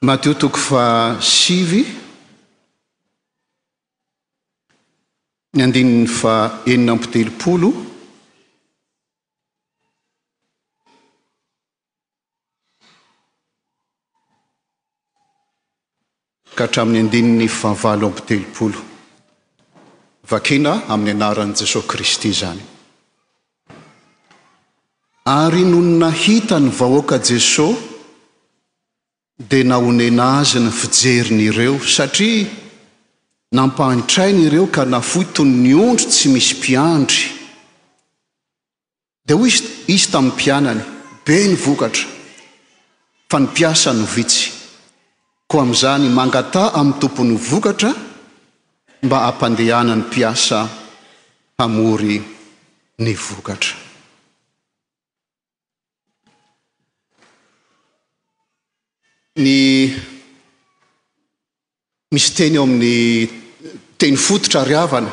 Matio toko fahasivy ny andininy faha enina amby telopolo ka hatramin'ny andininy fahavalo amby telopolo. Vakina amin'ny anaran'i Jesoa Kristy izany. Ary nony nahita ny vahoaka Jeso dia nahonena azy ny fijeriny ireo, satria nampahantrainy ireo ka nafoy toy ny ondry tsy misy mpiandry. Dia hoy Izy tamin'ny mpianany, Be ny vokatra, fa ny mpiasa no vitsy. Koa amin'izany mangataha amin'ny tompon'ny vokatra mba hampandehanan'ny mpiasa hamory ny vokatra. Ny misy teny ao amin'ny teny fototra ry havana.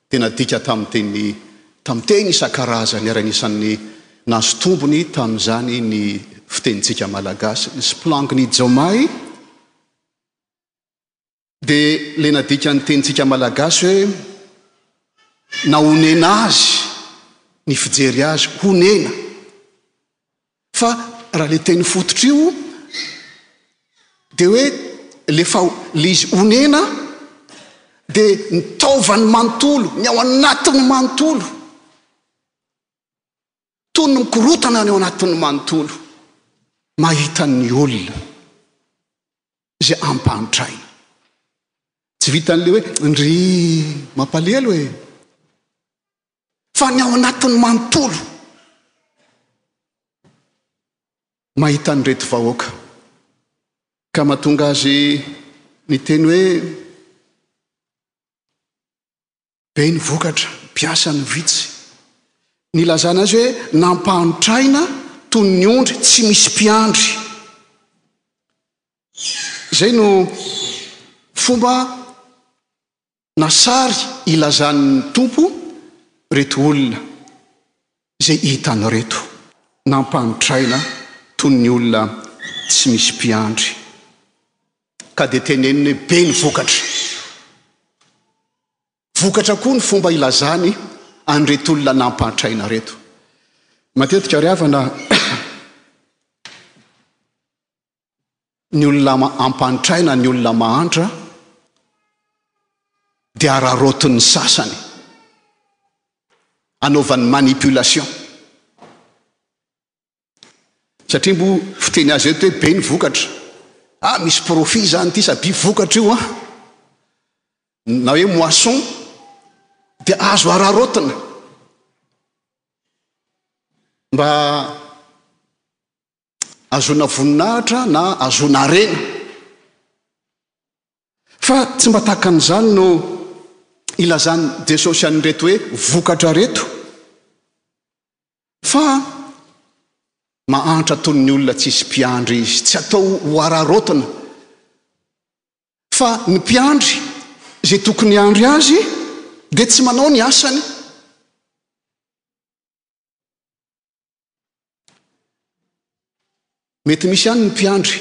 dia nadika tamin'ny teny tamin'ny teny isan-karazany ary anisan'ny nahazo tombony tamin'izany ny fitenintsika malagasy. Ny Splangin'i Jaomay dia ilay nadika ny tenintsika malagasy hoe na honena azy ny fijery azy, honena. Fa raha le teny fototra io de hoe le fa le izy onena de ny taovany manontolo, ny ao anatiny manontolo toy ny mikorotana any ao anatiny manontolo mahita ny olona ze ampanotrainy. Tsy vitan'le hoe ndryy mampalelo e! fa ny ao anatiny manontolo. Mahita an'ireto vahoaka ka mahatonga azy niteny hoe be ny vokatra, mpiasa no vitsy. Nilazana azy hoe nampahantraina toy ny ondry tsy misy mpiandry. Izay no fomba na sary ilazan' ny Tompo reto olona izay hitan' reto, nampanotraina toy ny olona tsy misy mpiandry, ka dia teneniny hoe be ny vokatra. Vokatra koa ny fomba ilazany an' reto olona nampanotraina reto. Matetika ry havana, ny olona ampanitray na ny olona mahantra dia araraotin'ny sasany, anaovany manipulation. Satria moa fiteny azy eto hoe be ny vokatra, ah misy profit zany ity sa be vokatra io an, na hoe moisson dia azo araraotina mba ahazoana voninahitra na ahazoana harena. Fa tsy mba tahaka an'izany no ilazan'i Jesosy an'ireto hoe vokatra ireto, fa mahantra toy ny olona tsisy mpiandry izy, tsy atao ho araraotina. Fa ny mpiandry izay tokony hiandry azy dia tsy manao ny asany. Mety misy ihany ny mpiandry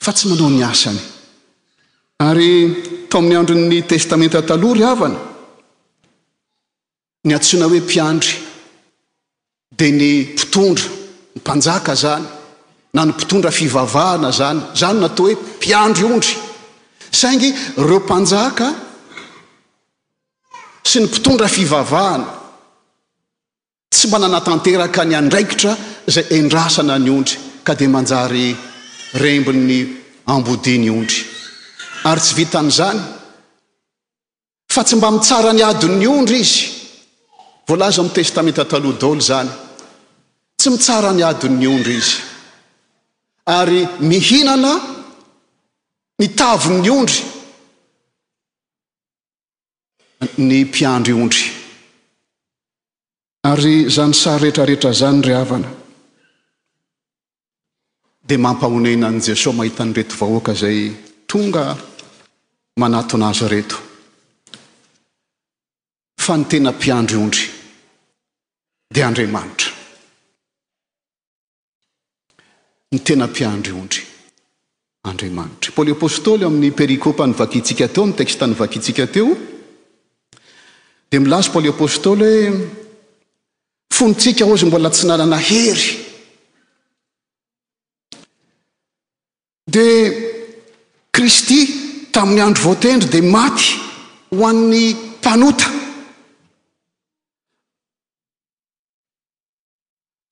fa tsy manao ny asany. Ary tao amin'ny andron'ny Testamenta Taloha ry havana, ny antsoina hoe mpiandry dia ny mpitondra, ny mpanjaka zany, na ny mpitondra fivavahana zany, zany no atao hoe mpiandry ondry. Saingy ireo mpanjaka sy ny mpitondra fivavahana tsy mba nanatanteraka ny andraikitra izay endrasana ny ondry ka dia manjary rembin'ny ambodia ny ondry ary tsy vitan'izany fa tsy mba mitsara ny adin'ny ondry izy voalaza amin'ny testamenta taloha daolo izany tsy mitsara ny adin'ny ondry izy ary mihinana ny tavon'ny ondry ny mpiandry ondry. Ary izany sary rehetrarehetra izany ry havana dia mampahonena an'i Jesoa mahita an'ireto vahoaka izay tonga manatona Azy ireto fa ny tena mpiandry ondry dia Andriamanitra. ny tena mpiandry ondry Andriamanitra. Paoly Apostoly ao amin'ny perikopa nivakintsika teo, amin'ny teksta nivakintsika teo, dia milaza Paoly Apostoly hoe fontsika hozy mbola tsy nanana hery. Dia Kristy tamin'ny andro voatendry dia maty ho an'ny mpanota.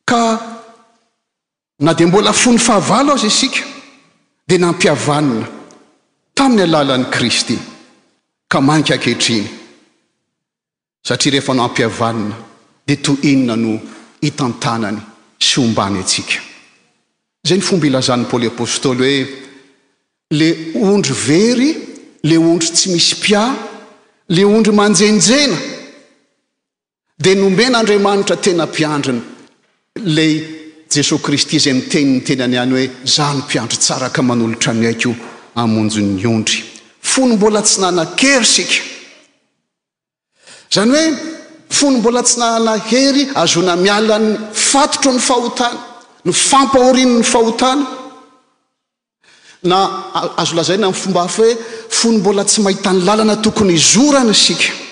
Ka na dia mbola fony fahavalo aza isika, dia nampihavanina tamin'ny alalan'i Kristy, ka mainka ankehitriny. Satria rehefa nampihavanina, dia toy inona no hitantanany sy hombany antsika? Izay ny fomba ilazan'i Paoly Apostoly hoe, Le ondry very, le ondry tsy misy mpiahy, le ondry manjenjena. Dia nomen'Andriamanitra tena mpiandriny, ilay Jesoa Kristy izay miteny ny tenany ihany hoe, Izaho no mpiandry tsara ka manolotra ny aiko hamonjy ny ondry. Fony mbola tsy nanan-kery isika. Izany hoe, fony mbola tsy nanana hery hahazoana miala ny fatotro ny fahotana, ny fampahoriany ny fahotana, na azo lazaina amin'ny fomba hafa hoe, fony mbola tsy mahita ny lalana tokony hizorana isika.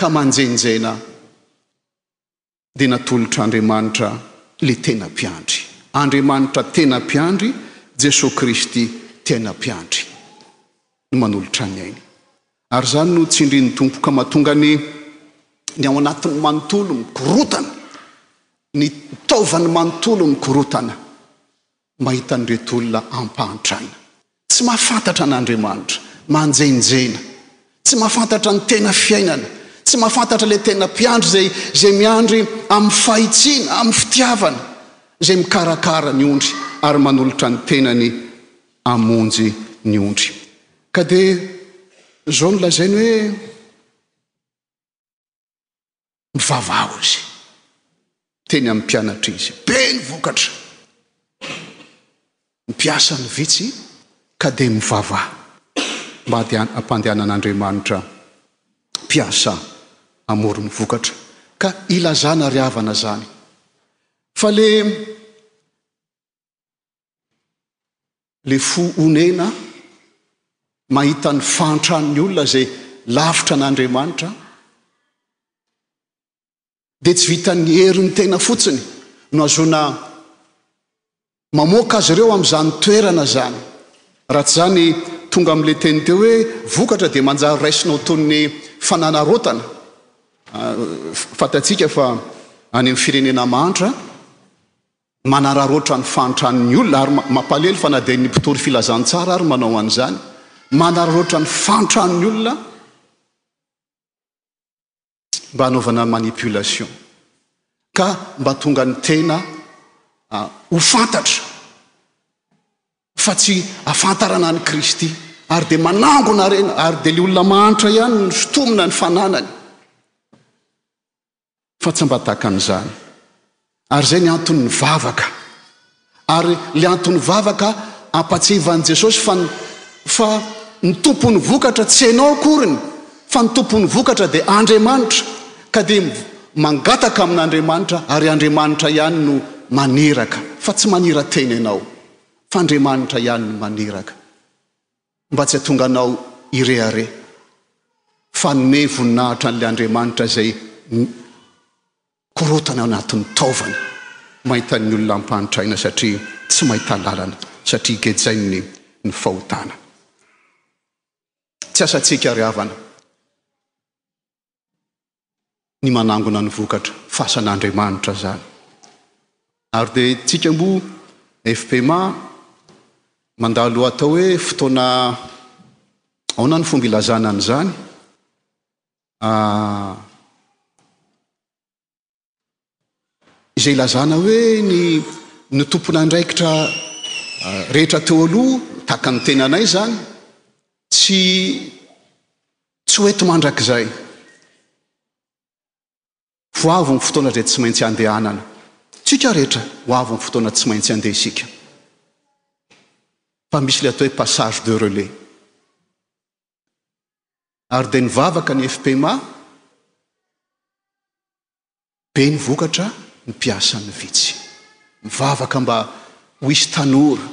ka manjenjena dia natolotr'Andriamanitra le tena mpiandry. Andriamanitra tena mpiandry, Jesoa Kristy tena mpiandry no manolotra ny ainy. Ary izany no tsindrin'ny Tompo ka mahatonga ny ny ao anatiny manontolo mikorotana, ny taovany manontolo mikorotana. Mahita an'ireto olona ampahantrana, tsy mahafantatra an'Andriamanitra, manjenjena, tsy mahafantatra ny tena fiainana, tsy mahafantatra ilay tena mpiandry izay izay miandry amin'ny fahitsiana, amin'ny fitiavana, izay mikarakara ny ondry ary manolotra ny tenany hamonjy ny ondry. Ka dia izao no lazainy hoe. Mivavaha izy teny amin'ny mpianatr'izy. Be ny vokatra. Ny mpiasany vitsy ka dia mivavaha mba hampandehanan'Andriamanitra mpiasa hamoron'ny vokatra. Ka ilazana ry havana izany. Fa ilay le fo onena mahita ny fahantran'ny olona izay lavitra an'Andriamanitra, dia tsy vitan'ny herin'ny tena fotsiny no azona mamoaka azy ireo amin'izany toerana izany. Raha tsy izany tonga amin'ilay teny teo hoe vokatra dia manjary raisinao toy ny fananarotana. Ah, fantatsika fa any amin'ny firenena mantra, Manararaotra ny fahantran'ny olona ary mampalely fa na dia ny mpitory filazantsara ary manao an'izany. Manararaotra ny fahantran'ny olona mba hanaovana manipulation ka mba tonga ny tena ah, ho fantatra fa tsy afantarana an'i Kristy ary dia manangona harena ary dia ilay olona mahantra ihany no sotomina ny fananany. fa tsy mba taka an'izany. Ary izay ny anton'ny vavaka. Ary le anton'ny vavaka ampatsivan'i Jesosy fa fa ny tompon'ny vokatra tsy ianao akory ny fa ny tompon'ny vokatra dia Andriamanitra ka dia mangataka amin'Andriamanitra ary Andriamanitra ihany no maniraka fa tsy manira-tena ianao fa Andriamanitra ihany no maniraka. mba tsy hatonga anao hirehareha, fa hanome voninahitra an'ilay Andriamanitra izay mikorontana ao anatin'ny taovany mahitan'ny olona ampantraina satria tsy mahita lalana, satria gejainy ny fahotana. Tsy asantsika ry havana. ny manangona ny vokatra fasan'Andriamanitra izany. Ary dia tsika moa FPMA mandalo atao hoe fotoana aona ny fomba ilazana an'izany? Ah, izay ilazana hoe ny ny tompon'andraikitra rehetra teo aloha tahaka ny tenanay zany tsy tsy ho ety mandrakizay ho avy ny fotoana izay tsy maintsy andehanana tsika rehetra ho avy ny fotoana tsy maintsy andeha isika fa misy le atao hoe passage de relais ary dia nivavaka ny FPMA, be ny vokatra, ny mpiasa no vitsy. Mivavaka mba ho hisy tanora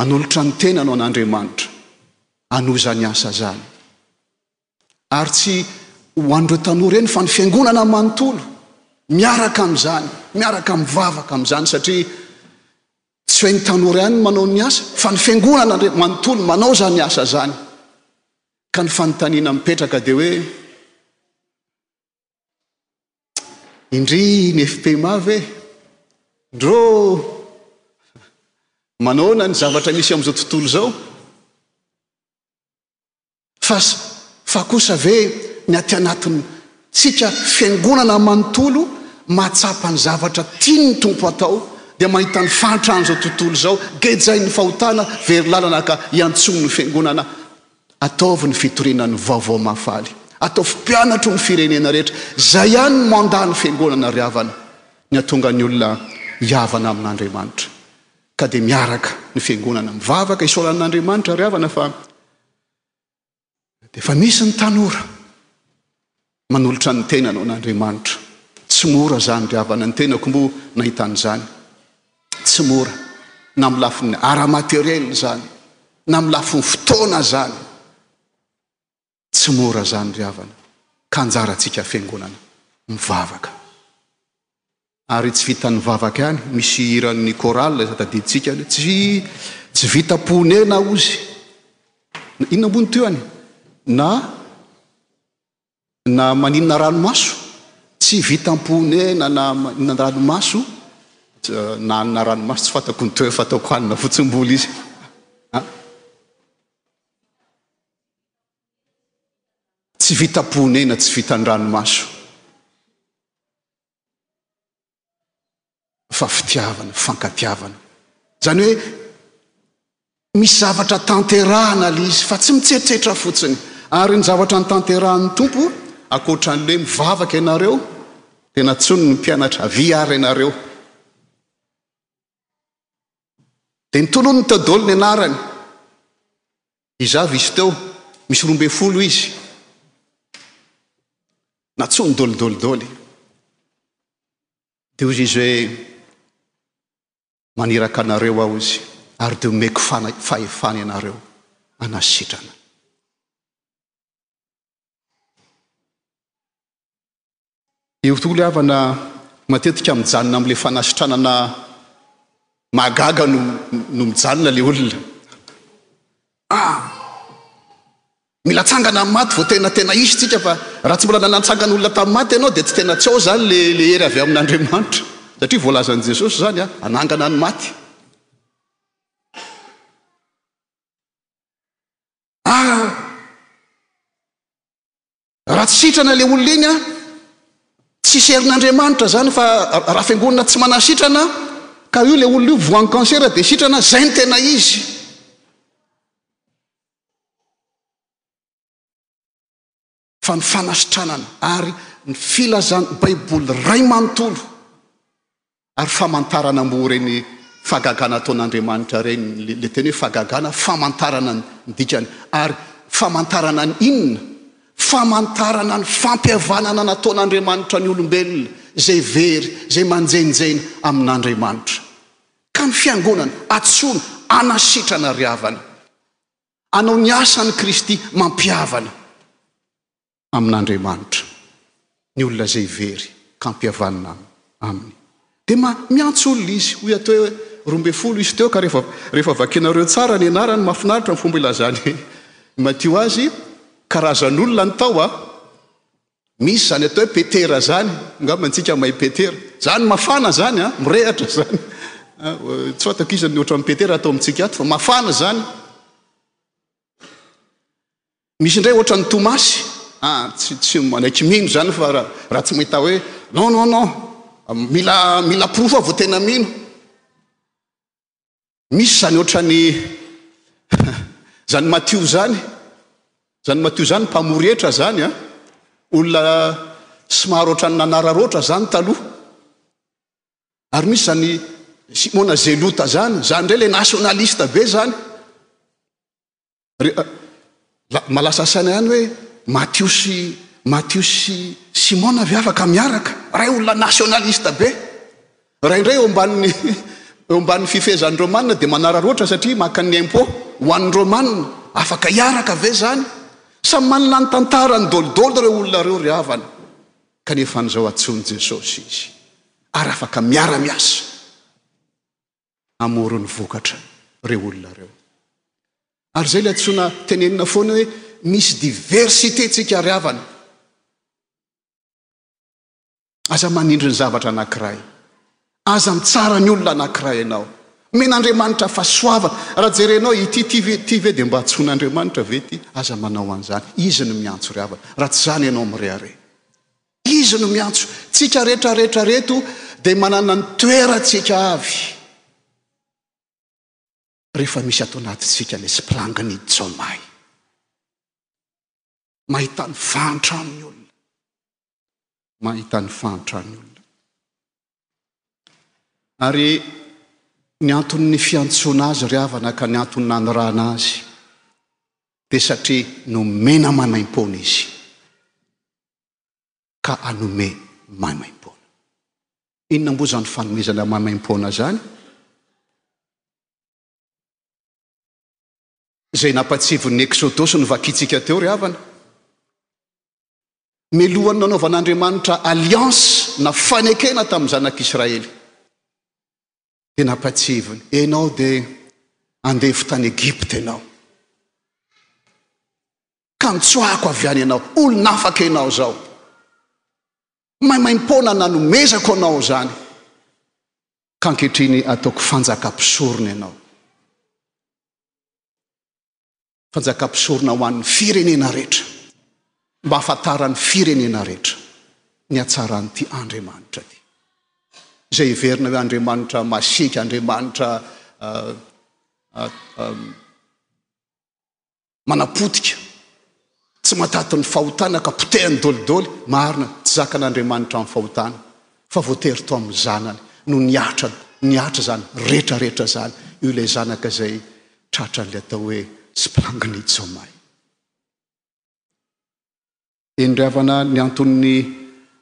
hanolotra ny tenany ho an'Andriamanitra, hanohy izany asa izany. Ary tsy ho an'ireo tanora eny fa ny fiangonana manontolo miaraka amin'izany, miaraka mivavaka amin'izany satria tsy hoe ny tanora ihany no manao ny asa fa ny fiangonana indray manontolo manao izany asa izany. Ka ny fanontaniana mipetraka dia hoe indry ny FPMA ve? Ndrô manaona ny zavatra misy amin'izao tontolo izao? Fa fa kosa ve ny aty anatin tsika fiangonana manontolo mahatsapa ny zavatra tian ny Tompo hatao dia mahita ny fahantran izao tontolo izao gejain ny fahotana very lalana ka iantsoan ny fiangonana ataovy ny fitoriana ny vaovao mahafaly ataovy mpianatro ny firenena rehetra izay ihany ny mandat ny fiangonana ry havana ny hatonga ny olona hihavana amin Andriamanitra ka dia miaraka ny fiangonana mivavaka isaorana an Andriamanitra ry havana fa Dia efa misy ny tanora manolotra ny tenany ho an'Andriamanitra. Tsy mora izany ry havana, ny tenako moa nahita an'izany. Tsy mora, na amin'ny lafiny ara-materiel izany, na amin'ny lafiny fotoana izany. Tsy mora izany ry havana, ka anjarantsika fiangonana mivavaka. Ary tsy vitan'ny vavaka ihany, misy hiran'ny chorale izay tadidintsika any, tsy tsy vita ponena hozy, inona moa ny teo any? na na maninona ranomaso, tsy vitam ponena na maninona ranomaso, na anona ranomaso tsy fantako ny teo fa ataoko hanina fotsiny mbola izy a. Tsy vitam ponena, tsy vitan-dranomaso. fa fitiavana, fankatiavana. Izany hoe misy zavatra tanterahana ilay izy fa tsy mitsetsetra fotsiny. Ary ny zavatra nitanterahan'ny Tompo, ankoatra an'ilay mivavaka ianareo, dia natsoiny ny mpianatra, avia ary ianareo. Dia nitolony Teodoly ny anarany. Iza avy izy teo? Misy roa ambin'ny folo izy. Natsoiny dolidolidoly. Dia hoy izy hoe, maniraka anareo aho izy, ary dia omeko fahefana ianareo anasitrana. Io tokoa ilay havana matetika mijanona amin'ilay fanasitranana mahagaga no no mijanona ilay olona. Ah! Mila tsangana amin'ny maty vao tena tena hisy tsika fa raha tsy mbola nanatsangana olona tamin'ny maty ianao dia tsy tena tsy ao izany le le hery avy amin'Andriamanitra satria voalazan'i Jesosy izany a, hanangana ny maty. Ah! Raha tsy sitrana ilay olona iny an, tsy serin'Andriamanitra izany fa raha fiangonana tsy manasitrana ka io ilay olona io voan'ny cancer dia sitrana, izay no tena izy. Fa ny fanasitranana ary ny filazan'ny Baiboly iray manontolo ary famantarana mbo ireny fagagana ataon'Andriamanitra ireny, ilay teny hoe fagagana, famantarana ny dikany, ary famantarana ny inona? Famantarana ny fampihavanana nataon'Andriamanitra ny olombelona, izay very, izay manjenjena amin'Andriamanitra. Ka ny fiangonana, antsoina, anasitrana ry havana, hanao ny asan'i Kristy mampihavana. amin'Andriamanitra ny olona izay very ka ampihavanina Aminy. Dia ma, miantso olona Izy, hoy ato hoe roa ambin'ny folo Izy teo, ka rehefa, rehefa vakinareo tsara ny anarany, mahafinaritra ny fomba ilazan'i Matio azy, karazan'olona ny tao a. Misy izany atao hoe Petera izany, angamba antsika mahay Petera. Izany mafana izany a, mirehatra izany. Tsy fantako iza ny ohatran'i Petera ato amintsika ato, fa mafana izany. Misy indray ohatran'ny Tomasy a, tsy tsy manaiky mino izany fa ra raha tsy mahita hoe non non non, mila mila porofo aho vao tena mino. Misy izany ohatran'ny izany Matio izany, izany Matio izany mpamory hetra izany a, olona somary ohatran'ny nanararaotra izany taloha. Ary misy izany Simona Zelota izany, izany indray ilay nationaliste be izany. Malasa saina ihany hoe Matio sy Matio sy Simona ve afaka miaraka? Ray olona nationaliste be. Ray indray eo ambanin'ny eo ambanin'ny fifehezan'ny Romanina dia manararaotra satria maka ny impôt ho an'ny Romanina. Afaka hiaraka ve izany? Samy manana ny tantarany dolidoly ireo olona ireo ry havana. Kanefa an'izao antsoin'i Jesosy izy ary afaka miara-miasa. hamory ny vokatra ireo olona ireo. Ary izay ilay antsoina tenenina foana hoe misy diversité tsika ry havana. Aza manindry ny zavatra anankiray. Aza mitsara ny olona anankiray ianao. Men'Andriamanitra fahasoavana. Raha jerenao ity ity ve ity ve dia mba antsoin'Andriamanitra ve ity? Aza manao an'izany. Izy no miantso ry havana. Raha tsy izany ianao mirehareha. Izy no miantso tsika rehetra rehetra reto dia manana ny toerantsika avy rehefa misy ato anatintsika ny esplanga ny jomai mahita ny fahantran'ny olona mahita ny fahantran'ny olona ary ny anton'ny fiantsoana azy ry havana ka ny anton'ny nanirana azy dia satria nomena manaim-poana izy ka hanome maimaimpoana. Inona moa izany fanomezana maimaimpoana izany? Izay nampatsivon'ny Eksodosy novakintsika teo ry havana. Melohan'ny nanaovan'Andriamanitra alliance na fanekena tamin'ny zanak'Israely. Tena ampatsivony. Enao de andevo tany Egypta enao. Kantsoako avy any enao. Olon'afaka enao zao. Maimaim-poana nanomezako anao zany. Kanketriny ataoko fanjaka mpisorona enao. Fanjaka mpisorona ho an'ny firenena rehetra, mba hahafantaran'ny firenena rehetra ny hatsaran'ity Andriamanitra ity. Izay heverina hoe Andriamanitra masiaka, Andriamanitra uh, uh, uh, manapotika. Tsy mandady ny fahotana ka potehany dolidoly, marina, tsy zakan'Andriamanitra ny fahotana, fa voatery tao amin'ny Zanany no niatrany, nihatra izany retraretra izany, io ilay Zanaka izay tratran'ilay atao hoe Splangnitzomai. Eny ry havana, ny anton'ny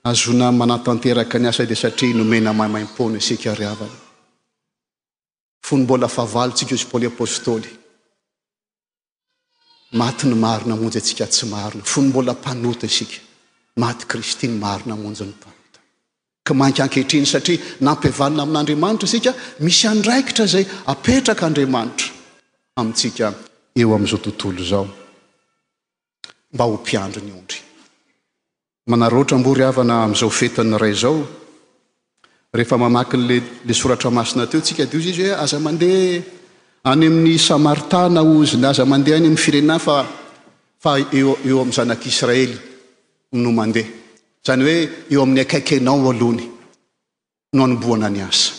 ahazoana manatanteraka ny asa dia satria nomena maimaimpoana isika ry havana. fony mbola fahavalontsika io sy Paoly Apostoly. Maty ny maro namonjy antsika tsy marina, fony mbola mpanota isika. Maty Kristy ny maro namonjy ny mpanota. Ka mainka ankehitriny satria nampihavanina amin'Andriamanitra isika, misy andraikitra izay apetrak'Andriamanitra amintsika eo amin'izao tontolo izao. mba ho mpiandry ny ondry. Manararaotra ambory havana amin'izao fetin'ny Ray izao. Rehefa mamaky ilay soratra masina teo tsika dia hoy izy hoe aza mandeha any amin'ny Samaritana hoy izy, na aza mandeha any amin'ny firenena fa fa eo eo amin'ny zanak'Israely no mandeha. Izany hoe eo amin'ny akaiky anao aloha ny. no anombohana ny asa.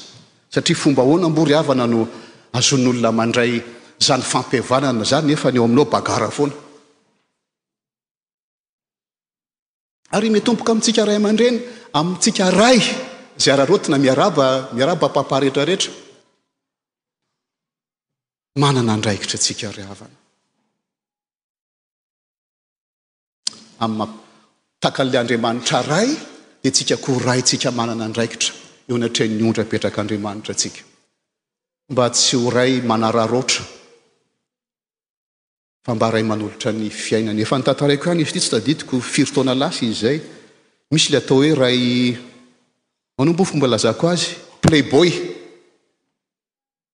Satria fomba ahoana moa ry havana no azon'olona mandray izany fampihavanana izany nefa ny eo aminao bagarre foana. Ary mitomboka amintsika ray aman-dreny, amintsika ray izay araraotina, miarahaba, miarahaba papa rehetrarehetra. Manana andraikitra isika ry havana. amin'ny maha takan'ilay Andriamanitra Ray dia tsika koa Raintsika manana andraikitra eo anatrehan'ny ondry apetrak'Andriamanitra tsika mba tsy ho Ray manararaotra fa mba Ray manolotra ny fiainany. Efa notantaraiko ihany izy ity tsy tadidiko firy taona lasa izy izay. Misy ilay atao hoe Ray manomboa fomba lazako azy, playboy.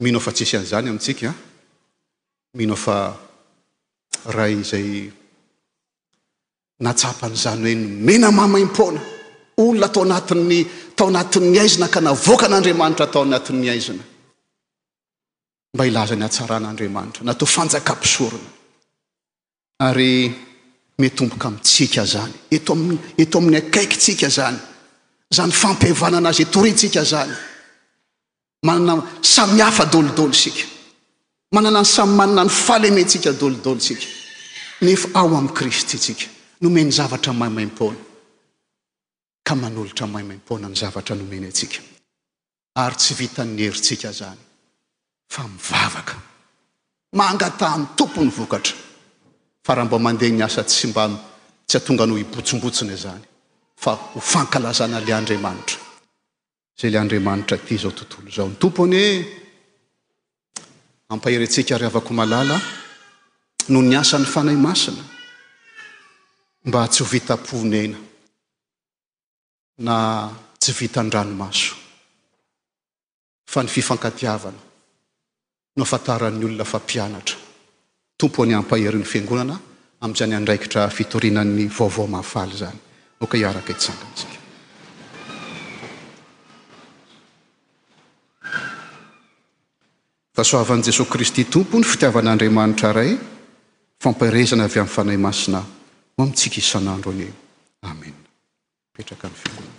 Mino aho fa tsisy an'izany amintsika. Mino aho fa Ray izay natsapa an'izany hoe ny mena mamaim-poana, olona tao anatin'ny tao anatin'ny aizina ka navoakan'Andriamanitra tao anatin'ny aizina. Mba hilaza ny hatsaran'Andriamanitra, natao fanjaka mpisorona. Ary mitomboka amintsika izany, eto amin'ny, eto amin'ny akaikintsika izany, izany fampihavanana Azy itoriantsika izany. Manana samy hafa daholo daholo isika. Manana ny samy manana ny fahalementsika daholo daholo isika. Nefa ao amin'i Kristy isika, nomeny zavatra maimaim-poana. ka manolotra maimaim-poana ny zavatra nomeny antsika. Ary tsy vitan'ny herintsika izany, fa mivavaka, mangataha ny Tompo ny vokatra. Fa raha mba mandeha ny asa tsy mba tsy atonganao hibotsombotsona izany, fa ho fankalazana lay Andriamanitra. izay ilay Andriamanitra tia izao tontolo izao. Ny Tompo anie ampahery antsika ry havako malala noho ny asan'ny Fanahy Masina mba tsy ho vita poony aina na tsy vitan-dranomaso fa ny fifankatiavana no ahafantaran'ny olona fa mpianatra. Tompo any ampahery ny fiangonana amin'izany andraikitra fitoriana ny vaovao mahafaly izany. Aoka hiaraka hitsangana isika. Fahasoavan'i Jesoa Kristy Tompo, ny fitiavan'Andriamanitra Ray, fampaherezana avy amin'ny Fanahy Masina ho amintsika isan'andro anie. Amena. Petraka ny fiangonana.